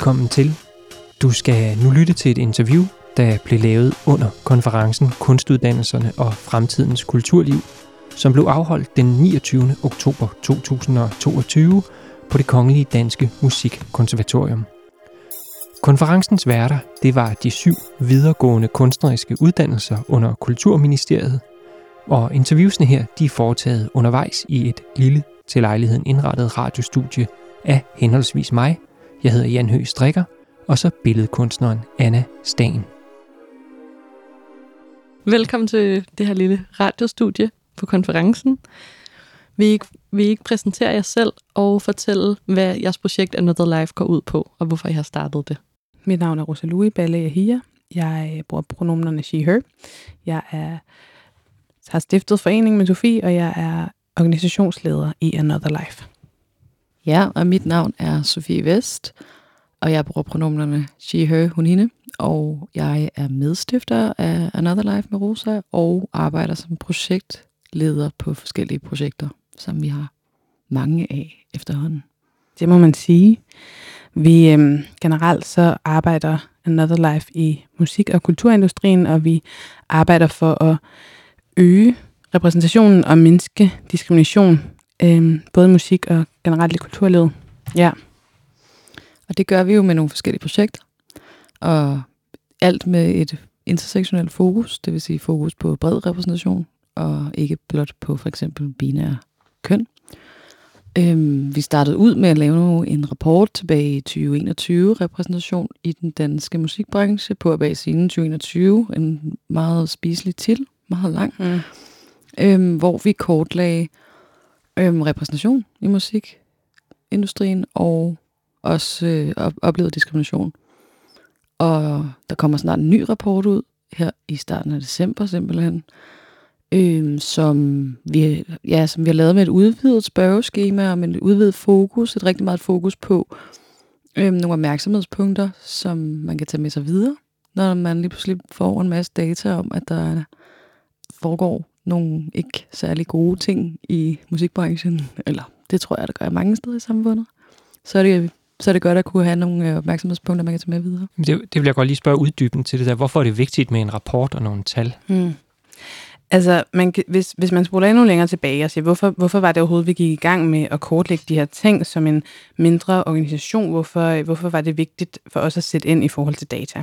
Velkommen til. Du skal nu lytte til et interview, der blev lavet under konferencen Kunstuddannelserne og Fremtidens Kulturliv, som blev afholdt den 29. oktober 2022 på det Kongelige Danske Musikkonservatorium. Konferencens værter, det var de syv videregående kunstneriske uddannelser under Kulturministeriet, og interviewsene her, de er foretaget undervejs i et lille til lejligheden indrettet radiostudie af henholdsvis mig, jeg hedder Jan Høgh Strikker, og så billedkunstneren Anna Stagen. Velkommen til det her lille radiostudie på konferencen. Vil I, ikke, vil I ikke præsentere jer selv og fortælle, hvad jeres projekt Another Life går ud på, og hvorfor I har startet det? Mit navn er Rosalui Balle Ahia. Jeg bruger pronomenerne she, her. Jeg er, har stiftet foreningen med Sofie, og jeg er organisationsleder i Another Life. Ja, og mit navn er Sofie Vest, og jeg bruger pronomerne she, her, hun, hende. Og jeg er medstifter af Another Life med Rosa, og arbejder som projektleder på forskellige projekter, som vi har mange af efterhånden. Det må man sige. Vi øhm, generelt så arbejder Another Life i musik- og kulturindustrien, og vi arbejder for at øge repræsentationen og mindske diskrimination, øhm, både musik og generelt i kulturlivet. Ja. Og det gør vi jo med nogle forskellige projekter, og alt med et intersektionelt fokus, det vil sige fokus på bred repræsentation, og ikke blot på for eksempel binære køn. Øhm, vi startede ud med at lave en rapport tilbage i 2021, repræsentation i den danske musikbranche på bag scenen 2021, en meget spiselig titel, meget lang, mm. øhm, hvor vi kortlagde øhm, repræsentation i musikindustrien og også øh, op- oplevet diskrimination. Og der kommer snart en ny rapport ud her i starten af december simpelthen, øhm, som, vi, ja, som vi har lavet med et udvidet spørgeskema og med et udvidet fokus, et rigtig meget fokus på øhm, nogle opmærksomhedspunkter, som man kan tage med sig videre, når man lige pludselig får en masse data om, at der foregår nogle ikke særlig gode ting i musikbranchen, eller det tror jeg, der gør mange steder i samfundet. Så er det så er det godt at kunne have nogle opmærksomhedspunkter, man kan tage med videre. Det, det vil jeg godt lige spørge uddyben til det der. Hvorfor er det vigtigt med en rapport og nogle tal? Mm. Altså, man, hvis, hvis man spoler endnu længere tilbage og siger, hvorfor, hvorfor var det overhovedet, vi gik i gang med at kortlægge de her ting som en mindre organisation? Hvorfor, hvorfor var det vigtigt for os at sætte ind i forhold til data?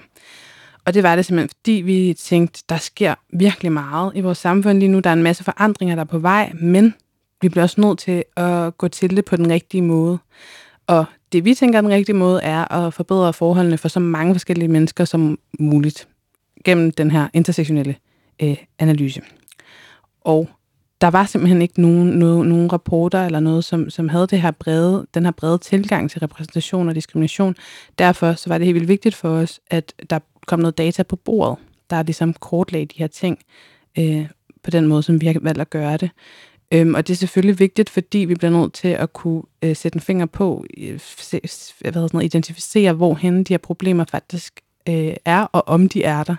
Og det var det simpelthen, fordi vi tænkte, der sker virkelig meget i vores samfund lige nu. Der er en masse forandringer, der er på vej, men vi bliver også nødt til at gå til det på den rigtige måde. Og det vi tænker den rigtige måde er at forbedre forholdene for så mange forskellige mennesker som muligt gennem den her intersektionelle øh, analyse. Og der var simpelthen ikke nogen, nogen, nogen rapporter eller noget, som, som havde det her brede, den her brede tilgang til repræsentation og diskrimination. Derfor så var det helt vildt vigtigt for os, at der kom noget data på bordet, der ligesom kortlagde de her ting øh, på den måde, som vi har valgt at gøre det. Øhm, og det er selvfølgelig vigtigt, fordi vi bliver nødt til at kunne øh, sætte en finger på, øh, se, hvad hedder sådan noget, identificere, hvorhen de her problemer faktisk øh, er, og om de er der.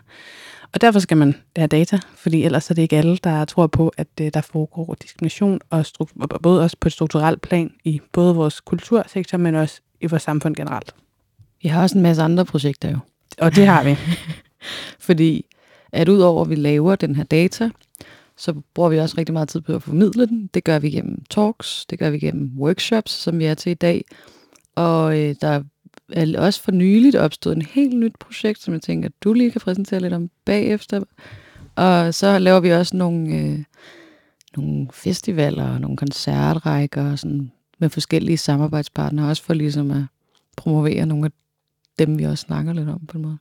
Og derfor skal man have data, fordi ellers er det ikke alle, der tror på, at øh, der foregår diskrimination, og både også på et strukturelt plan i både vores kultursektor, men også i vores samfund generelt. Vi har også en masse andre projekter jo. Og det har vi. fordi at udover at vi laver den her data, så bruger vi også rigtig meget tid på at formidle den. Det gør vi gennem talks, det gør vi gennem workshops, som vi er til i dag. Og øh, der er også for nyligt opstået en helt nyt projekt, som jeg tænker, du lige kan præsentere lidt om bagefter. Og så laver vi også nogle, øh, nogle festivaler, og nogle koncertrækker og sådan, med forskellige samarbejdspartnere, også for ligesom at promovere nogle af dem, vi også snakker lidt om på en måde.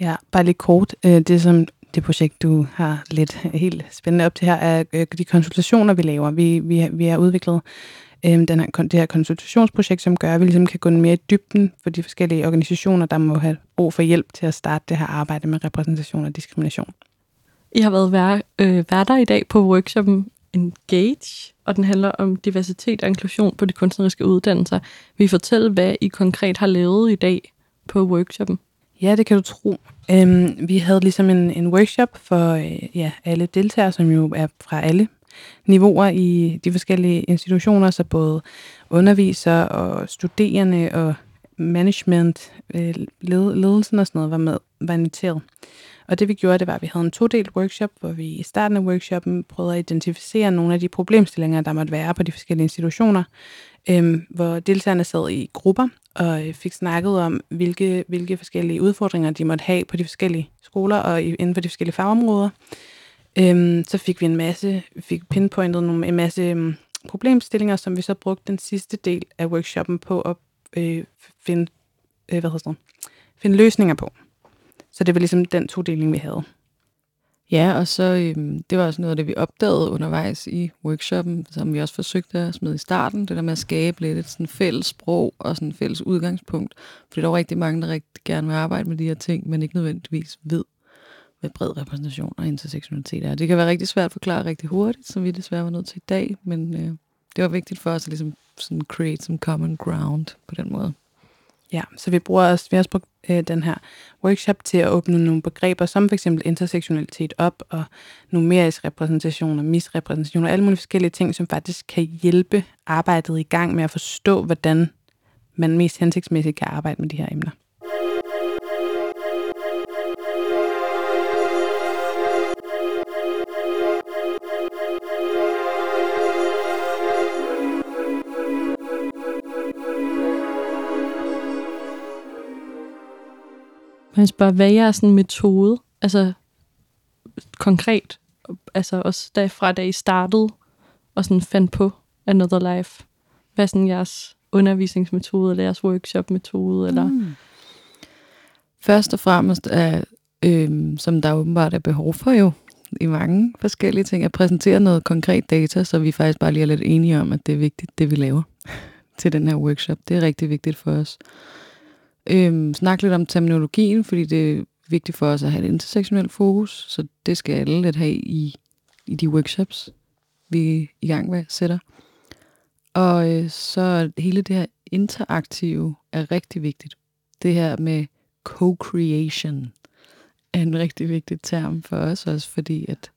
Ja, bare lidt kort. Øh, det, som det projekt, du har lidt helt spændende op til her, er øh, de konsultationer, vi laver. Vi, vi, vi har udviklet øh, den her, det her konsultationsprojekt, som gør, at vi ligesom kan gå mere i dybden for de forskellige organisationer, der må have brug for hjælp til at starte det her arbejde med repræsentation og diskrimination. I har været vær, øh, værter i dag på workshoppen Engage, og den handler om diversitet og inklusion på de kunstneriske uddannelser. Vil I fortælle, hvad I konkret har lavet i dag på workshoppen? Ja, det kan du tro. Øhm, vi havde ligesom en, en workshop for øh, ja, alle deltagere, som jo er fra alle niveauer i de forskellige institutioner, så både undervisere og studerende og management, øh, led, ledelsen og sådan noget var, med, var inviteret. Og det vi gjorde, det var, at vi havde en todelt workshop, hvor vi i starten af workshoppen prøvede at identificere nogle af de problemstillinger, der måtte være på de forskellige institutioner, øhm, hvor deltagerne sad i grupper og øh, fik snakket om, hvilke, hvilke forskellige udfordringer de måtte have på de forskellige skoler og inden for de forskellige fagområder. Øhm, så fik vi en masse, fik pinpointet nogle, en masse øhm, problemstillinger, som vi så brugte den sidste del af workshoppen på at øh, finde, øh, hvad hedder det, finde løsninger på. Så det var ligesom den todeling, vi havde. Ja, og så øhm, det var også noget af det, vi opdagede undervejs i workshoppen, som vi også forsøgte at smide i starten, det der med at skabe lidt et sådan fælles sprog og sådan fælles udgangspunkt. Fordi der er rigtig mange, der rigtig gerne vil arbejde med de her ting, men ikke nødvendigvis ved, hvad bred repræsentation og intersektionalitet er. Det kan være rigtig svært at forklare rigtig hurtigt, som vi desværre var nødt til i dag, men øh, det var vigtigt for os at ligesom sådan create some common ground på den måde. Ja, så vi bruger også, vi har også brugt øh, den her workshop til at åbne nogle begreber, som for eksempel intersektionalitet op, og numerisk repræsentation og misrepræsentation, og alle mulige forskellige ting, som faktisk kan hjælpe arbejdet i gang med at forstå, hvordan man mest hensigtsmæssigt kan arbejde med de her emner. Man spørger, hvad er sådan en metode? Altså konkret, altså også da, fra da I startede og sådan fandt på Another Life. Hvad er sådan jeres undervisningsmetode, eller jeres workshop-metode? Eller? Mm. Først og fremmest, er, øh, som der åbenbart er behov for jo, i mange forskellige ting, at præsentere noget konkret data, så vi faktisk bare lige er lidt enige om, at det er vigtigt, det vi laver til den her workshop. Det er rigtig vigtigt for os. Øhm, snakke lidt om terminologien, fordi det er vigtigt for os at have et intersektionelt fokus, så det skal alle lidt have i, i de workshops, vi er i gang med sætter. Og øh, så hele det her interaktive er rigtig vigtigt. Det her med co-creation er en rigtig vigtig term for os også, fordi at,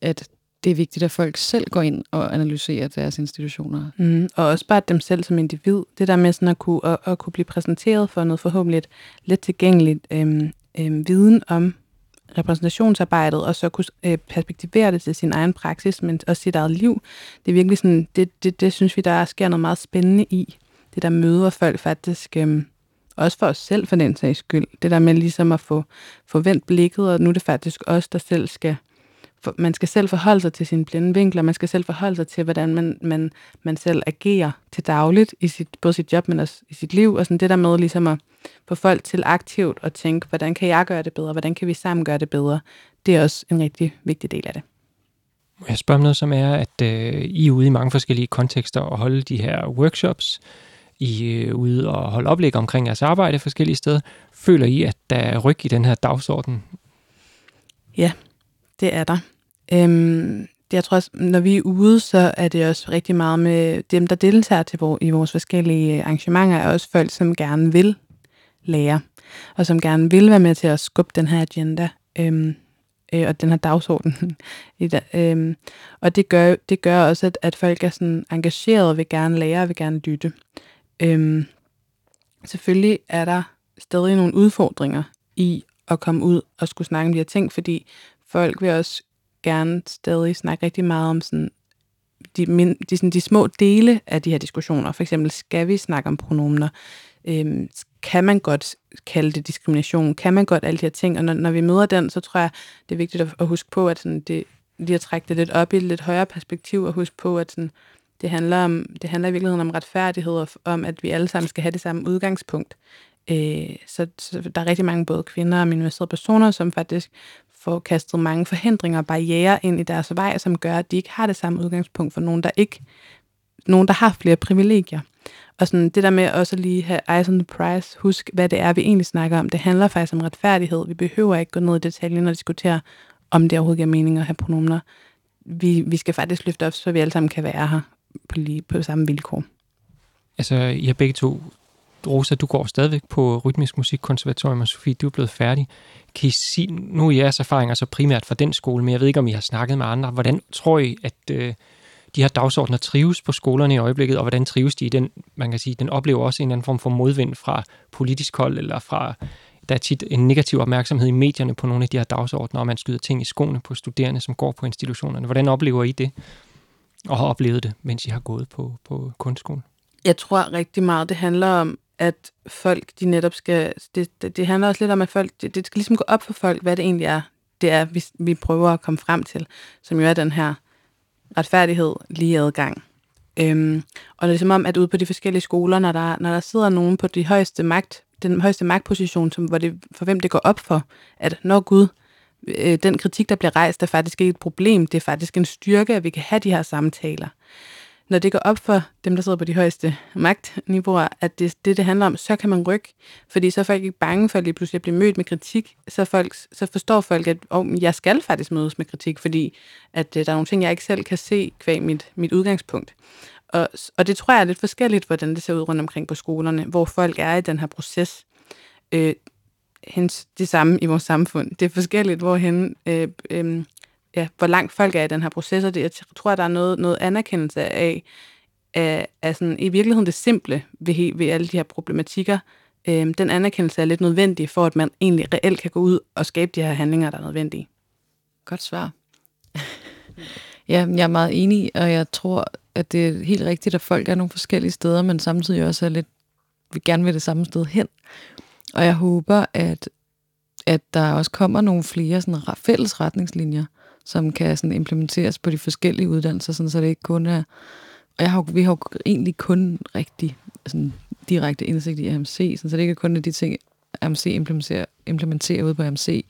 at det er vigtigt, at folk selv går ind og analyserer deres institutioner. Mm, og også bare dem selv som individ. Det der med sådan at kunne, at, at kunne blive præsenteret for noget forhåbentlig let tilgængeligt øhm, øhm, viden om repræsentationsarbejdet, og så kunne øh, perspektivere det til sin egen praksis, men også sit eget liv. Det er virkelig sådan, det, det, det synes vi, der sker noget meget spændende i. Det der møder folk faktisk, øhm, også for os selv for den sags skyld. Det der med ligesom at få, få vendt blikket, og nu er det faktisk os, der selv skal for, man skal selv forholde sig til sine blinde vinkler, man skal selv forholde sig til, hvordan man, man, man selv agerer til dagligt, i sit, både sit job, men også i sit liv, og sådan det der med ligesom at få folk til aktivt at tænke, hvordan kan jeg gøre det bedre, hvordan kan vi sammen gøre det bedre, det er også en rigtig vigtig del af det. Må jeg spørge om noget, som er, at øh, I er ude i mange forskellige kontekster og holde de her workshops, I er ude og holde oplæg omkring jeres arbejde forskellige steder. Føler I, at der er ryg i den her dagsorden? Ja, det er der. Øhm, det, jeg tror også, når vi er ude, så er det også rigtig meget med dem, der deltager til vores, i vores forskellige øh, arrangementer, er også folk, som gerne vil lære, og som gerne vil være med til at skubbe den her agenda øhm, øh, og den her dagsorden. I da, øhm, og det gør, det gør også, at, at folk er sådan engageret og vil gerne lære og vil gerne lytte. Øhm, selvfølgelig er der stadig nogle udfordringer i at komme ud og skulle snakke om de her ting, fordi folk vil også gerne stadig snakke rigtig meget om sådan de, min, de, sådan, de små dele af de her diskussioner. For eksempel, skal vi snakke om pronomener? Øhm, kan man godt kalde det diskrimination? Kan man godt alle de her ting? Og når, når vi møder den, så tror jeg, det er vigtigt at, at huske på, at sådan, det, lige at trække det lidt op i et lidt højere perspektiv, og huske på, at sådan, det, handler om, det handler i virkeligheden om retfærdighed, og om, at vi alle sammen skal have det samme udgangspunkt. Øh, så, så der er rigtig mange både kvinder og minoriserede personer, som faktisk får kastet mange forhindringer og barriere ind i deres vej, som gør, at de ikke har det samme udgangspunkt for nogen, der ikke nogen, der har flere privilegier. Og sådan det der med også lige have eyes on the prize, husk, hvad det er, vi egentlig snakker om. Det handler faktisk om retfærdighed. Vi behøver ikke gå ned i detaljen og diskutere, om det overhovedet giver mening at have pronomener. Vi, vi skal faktisk løfte op, så vi alle sammen kan være her på, lige, på samme vilkår. Altså, I har begge to Rosa, du går stadigvæk på Rytmisk Musikkonservatorium, og Sofie, du er blevet færdig. Kan I sige, nu er jeres erfaringer så primært fra den skole, men jeg ved ikke, om I har snakket med andre. Hvordan tror I, at øh, de her dagsordner trives på skolerne i øjeblikket, og hvordan trives de i den, man kan sige, den oplever også en eller anden form for modvind fra politisk hold, eller fra, der er tit en negativ opmærksomhed i medierne på nogle af de her dagsordner, og man skyder ting i skoene på studerende, som går på institutionerne. Hvordan oplever I det, og har oplevet det, mens I har gået på, på kunstskolen? Jeg tror rigtig meget, det handler om, at folk, de netop skal, det, det, det handler også lidt om, at folk, det, det skal ligesom gå op for folk, hvad det egentlig er, det er, vi, vi prøver at komme frem til, som jo er den her retfærdighed, lige adgang. Øhm, og det er som om, at ude på de forskellige skoler, når der, når der sidder nogen på de højeste magt, den højeste magtposition, som, hvor det, for hvem det går op for, at når Gud, øh, den kritik, der bliver rejst, er faktisk ikke et problem, det er faktisk en styrke, at vi kan have de her samtaler når det går op for dem, der sidder på de højeste magtniveauer, at det det, det handler om, så kan man rykke. Fordi så er folk ikke bange for at lige pludselig at blive mødt med kritik. Så, folk, så forstår folk, at oh, jeg skal faktisk mødes med kritik, fordi at, uh, der er nogle ting, jeg ikke selv kan se kvæg mit, mit udgangspunkt. Og, og det tror jeg er lidt forskelligt, hvordan det ser ud rundt omkring på skolerne, hvor folk er i den her proces. Øh, hens det samme i vores samfund. Det er forskelligt, hvorhen øh, øh, ja, hvor langt folk er i den her proces, og det, jeg tror, at der er noget, noget anerkendelse af, af, af sådan, i virkeligheden det simple ved, ved alle de her problematikker. Øhm, den anerkendelse er lidt nødvendig, for at man egentlig reelt kan gå ud og skabe de her handlinger, der er nødvendige. Godt svar. ja, jeg er meget enig, og jeg tror, at det er helt rigtigt, at folk er nogle forskellige steder, men samtidig også er lidt, vi gerne vil det samme sted hen. Og jeg håber, at, at der også kommer nogle flere sådan, fælles retningslinjer, som kan sådan implementeres på de forskellige uddannelser, sådan, så det ikke kun er... Og jeg har, vi har jo egentlig kun rigtig sådan, direkte indsigt i AMC, sådan, så det ikke kun er de ting, AMC implementerer, implementerer ude på AMC,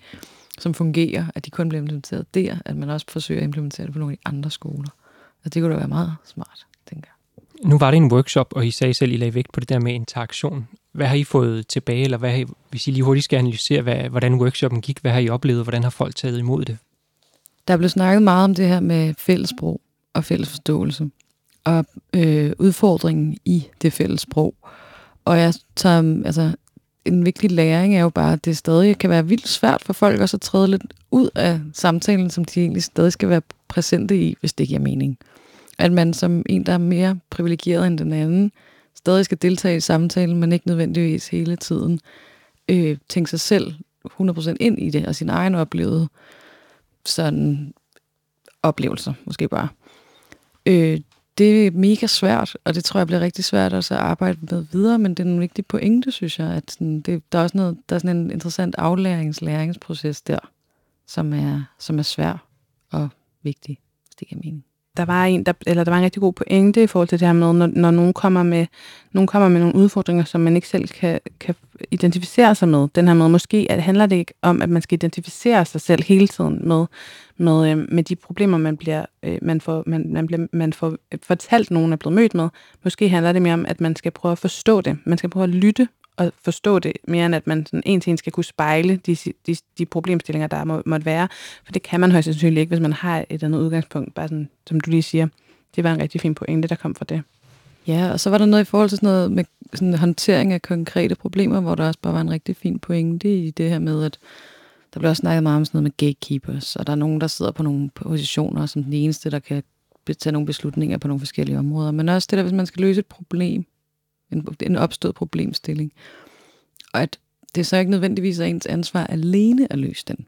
som fungerer, at de kun bliver implementeret der, at man også forsøger at implementere det på nogle af de andre skoler. Og det kunne da være meget smart, tænker jeg. Nu var det en workshop, og I sagde selv, I lagde vægt på det der med interaktion. Hvad har I fået tilbage, eller hvad har I, hvis I lige hurtigt skal analysere, hvad, hvordan workshoppen gik, hvad har I oplevet, hvordan har folk taget imod det? Der blev snakket meget om det her med fællesbrug og fælles forståelse, og øh, udfordringen i det fælles sprog. Og jeg tager, altså, en vigtig læring er jo bare, at det stadig kan være vildt svært for folk også at træde lidt ud af samtalen, som de egentlig stadig skal være præsente i, hvis det giver mening. At man som en, der er mere privilegeret end den anden, stadig skal deltage i samtalen, men ikke nødvendigvis hele tiden øh, tænke sig selv 100% ind i det, og sin egen oplevede sådan oplevelser, måske bare. Øh, det er mega svært, og det tror jeg bliver rigtig svært også at arbejde med videre, men det er en vigtig pointe, synes jeg, at sådan, det, der er også noget, der er sådan en interessant aflærings-læringsproces der, som er, som er svær og vigtig, hvis det giver mening der var en, der, eller der var en rigtig god pointe i forhold til det her med, når, når nogen, kommer med, nogen kommer med nogle udfordringer, som man ikke selv kan, kan identificere sig med. Den her med, måske at handler det ikke om, at man skal identificere sig selv hele tiden med, med, øh, med de problemer, man bliver, øh, man får, man, man, bliver, man får øh, fortalt, nogen er blevet mødt med. Måske handler det mere om, at man skal prøve at forstå det. Man skal prøve at lytte at forstå det, mere end at man sådan en til en skal kunne spejle de, de, de problemstillinger, der må, måtte være. For det kan man højst sandsynligt ikke, hvis man har et eller andet udgangspunkt. Bare sådan, som du lige siger, det var en rigtig fin pointe, der kom fra det. Ja, og så var der noget i forhold til sådan noget med sådan håndtering af konkrete problemer, hvor der også bare var en rigtig fin pointe i det her med, at der bliver også snakket meget om sådan noget med gatekeepers, og der er nogen, der sidder på nogle positioner som den eneste, der kan tage nogle beslutninger på nogle forskellige områder. Men også det der, hvis man skal løse et problem, en, en opstået problemstilling. Og at det så ikke nødvendigvis er ens ansvar alene at løse den.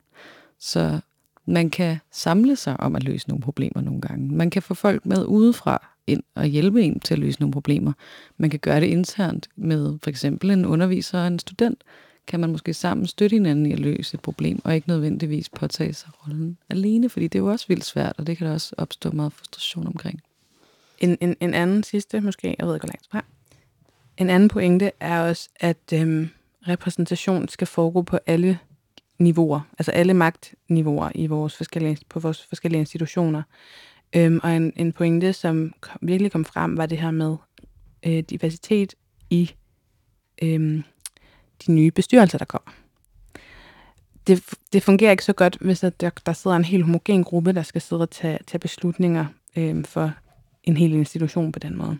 Så man kan samle sig om at løse nogle problemer nogle gange. Man kan få folk med udefra ind og hjælpe en til at løse nogle problemer. Man kan gøre det internt med for eksempel en underviser og en student. Kan man måske sammen støtte hinanden i at løse et problem, og ikke nødvendigvis påtage sig rollen alene, fordi det er jo også vildt svært, og det kan der også opstå meget frustration omkring. En, en, en anden sidste, måske, jeg ved ikke, hvor langt fra. En anden pointe er også, at øhm, repræsentation skal foregå på alle niveauer, altså alle magtniveauer i vores forskellige, på vores forskellige institutioner. Øhm, og en, en pointe, som kom, virkelig kom frem, var det her med øh, diversitet i øh, de nye bestyrelser, der kommer. Det, det fungerer ikke så godt, hvis der, der sidder en helt homogen gruppe, der skal sidde og tage, tage beslutninger øh, for en hel institution på den måde.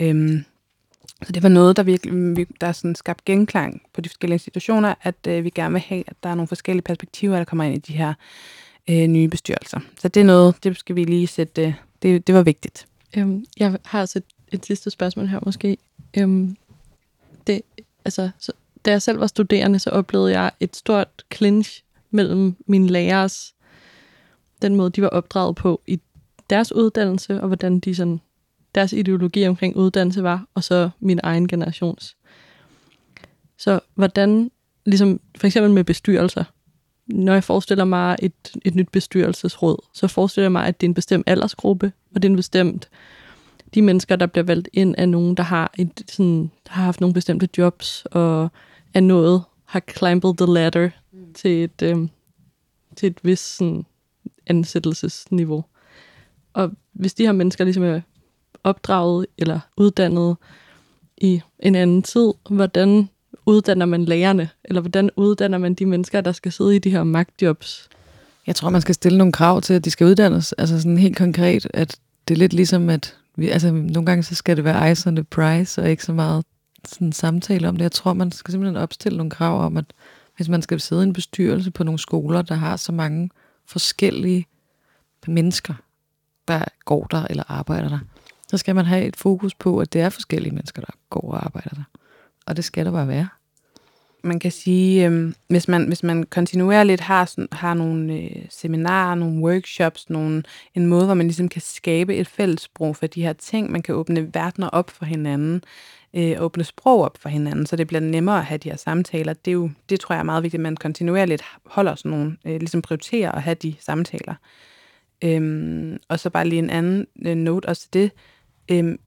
Øh, så det var noget, der virkelig mm, der sådan skabte genklang på de forskellige institutioner, at øh, vi gerne vil have, at der er nogle forskellige perspektiver, der kommer ind i de her øh, nye bestyrelser. Så det er noget, det skal vi lige sætte, øh, Det, det var vigtigt. Øhm, jeg har også et, et sidste spørgsmål her måske. Øhm, det, altså, så, da jeg selv var studerende, så oplevede jeg et stort clinch mellem mine lærers, den måde, de var opdraget på i deres uddannelse, og hvordan de sådan, deres ideologi omkring uddannelse var, og så min egen generations. Så hvordan, ligesom for eksempel med bestyrelser, når jeg forestiller mig et, et nyt bestyrelsesråd, så forestiller jeg mig, at det er en bestemt aldersgruppe, og det er en bestemt de mennesker, der bliver valgt ind, er nogen, der har, et, sådan, der har haft nogle bestemte jobs, og er nået, har climbed the ladder mm. til et, øhm, til et vis sådan, ansættelsesniveau. Og hvis de her mennesker ligesom er opdraget eller uddannet i en anden tid, hvordan uddanner man lærerne? Eller hvordan uddanner man de mennesker, der skal sidde i de her magtjobs? Jeg tror, man skal stille nogle krav til, at de skal uddannes. Altså sådan helt konkret, at det er lidt ligesom, at vi, altså, nogle gange så skal det være ice on the price, og ikke så meget sådan samtale om det. Jeg tror, man skal simpelthen opstille nogle krav om, at hvis man skal sidde i en bestyrelse på nogle skoler, der har så mange forskellige mennesker, der går der eller arbejder der, så skal man have et fokus på, at det er forskellige mennesker, der går og arbejder der. Og det skal der bare være. Man kan sige, øh, hvis, man, hvis man kontinuerligt har, sådan, har nogle øh, seminarer, nogle workshops, nogle, en måde, hvor man ligesom kan skabe et fællessprog for de her ting, man kan åbne verdener op for hinanden, øh, åbne sprog op for hinanden, så det bliver nemmere at have de her samtaler. Det, er jo, det tror jeg er meget vigtigt, at man kontinuerligt holder sådan nogle, øh, ligesom prioriterer at have de samtaler. Øhm, og så bare lige en anden øh, note også det, øhm,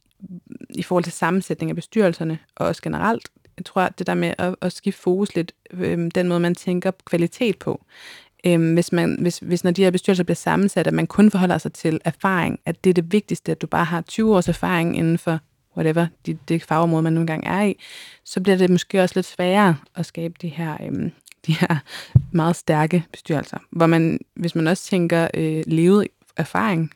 i forhold til sammensætning af bestyrelserne, og også generelt, jeg tror, det der med at, at skifte fokus lidt, øhm, den måde, man tænker kvalitet på. Øhm, hvis, man, hvis, hvis når de her bestyrelser bliver sammensat, at man kun forholder sig til erfaring, at det er det vigtigste, at du bare har 20 års erfaring inden for whatever, det, det fagområde, man nu engang er i, så bliver det måske også lidt sværere at skabe de her, øhm, de her meget stærke bestyrelser. Hvor man, hvis man også tænker øh, levet erfaring,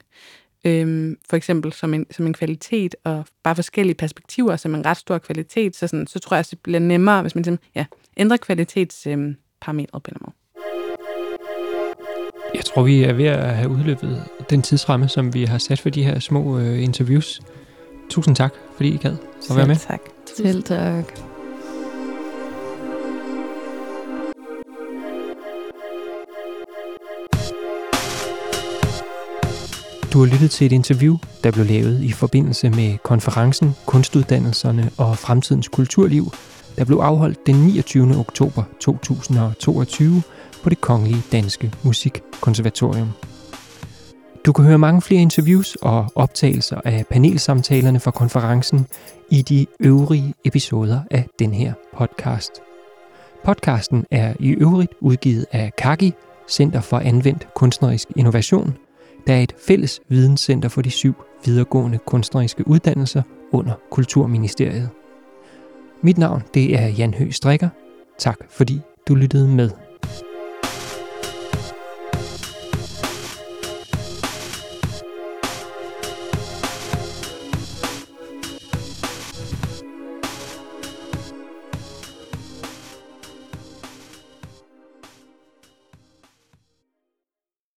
øhm, for eksempel som en, som en kvalitet, og bare forskellige perspektiver som en ret stor kvalitet, så, sådan, så tror jeg, at det bliver nemmere, hvis man ja, ændrer kvalitetsparametre øhm, på den måde. Jeg tror, vi er ved at have udløbet den tidsramme, som vi har sat for de her små øh, interviews. Tusind tak, fordi I gad at være med. tak. Selv tak. Du har lyttet til et interview, der blev lavet i forbindelse med konferencen Kunstuddannelserne og Fremtidens Kulturliv, der blev afholdt den 29. oktober 2022 på det Kongelige Danske Musikkonservatorium. Du kan høre mange flere interviews og optagelser af panelsamtalerne fra konferencen i de øvrige episoder af den her podcast. Podcasten er i øvrigt udgivet af Kaki, Center for Anvendt Kunstnerisk Innovation, der er et fælles videnscenter for de syv videregående kunstneriske uddannelser under Kulturministeriet. Mit navn det er Jan Høgh Strikker. Tak fordi du lyttede med.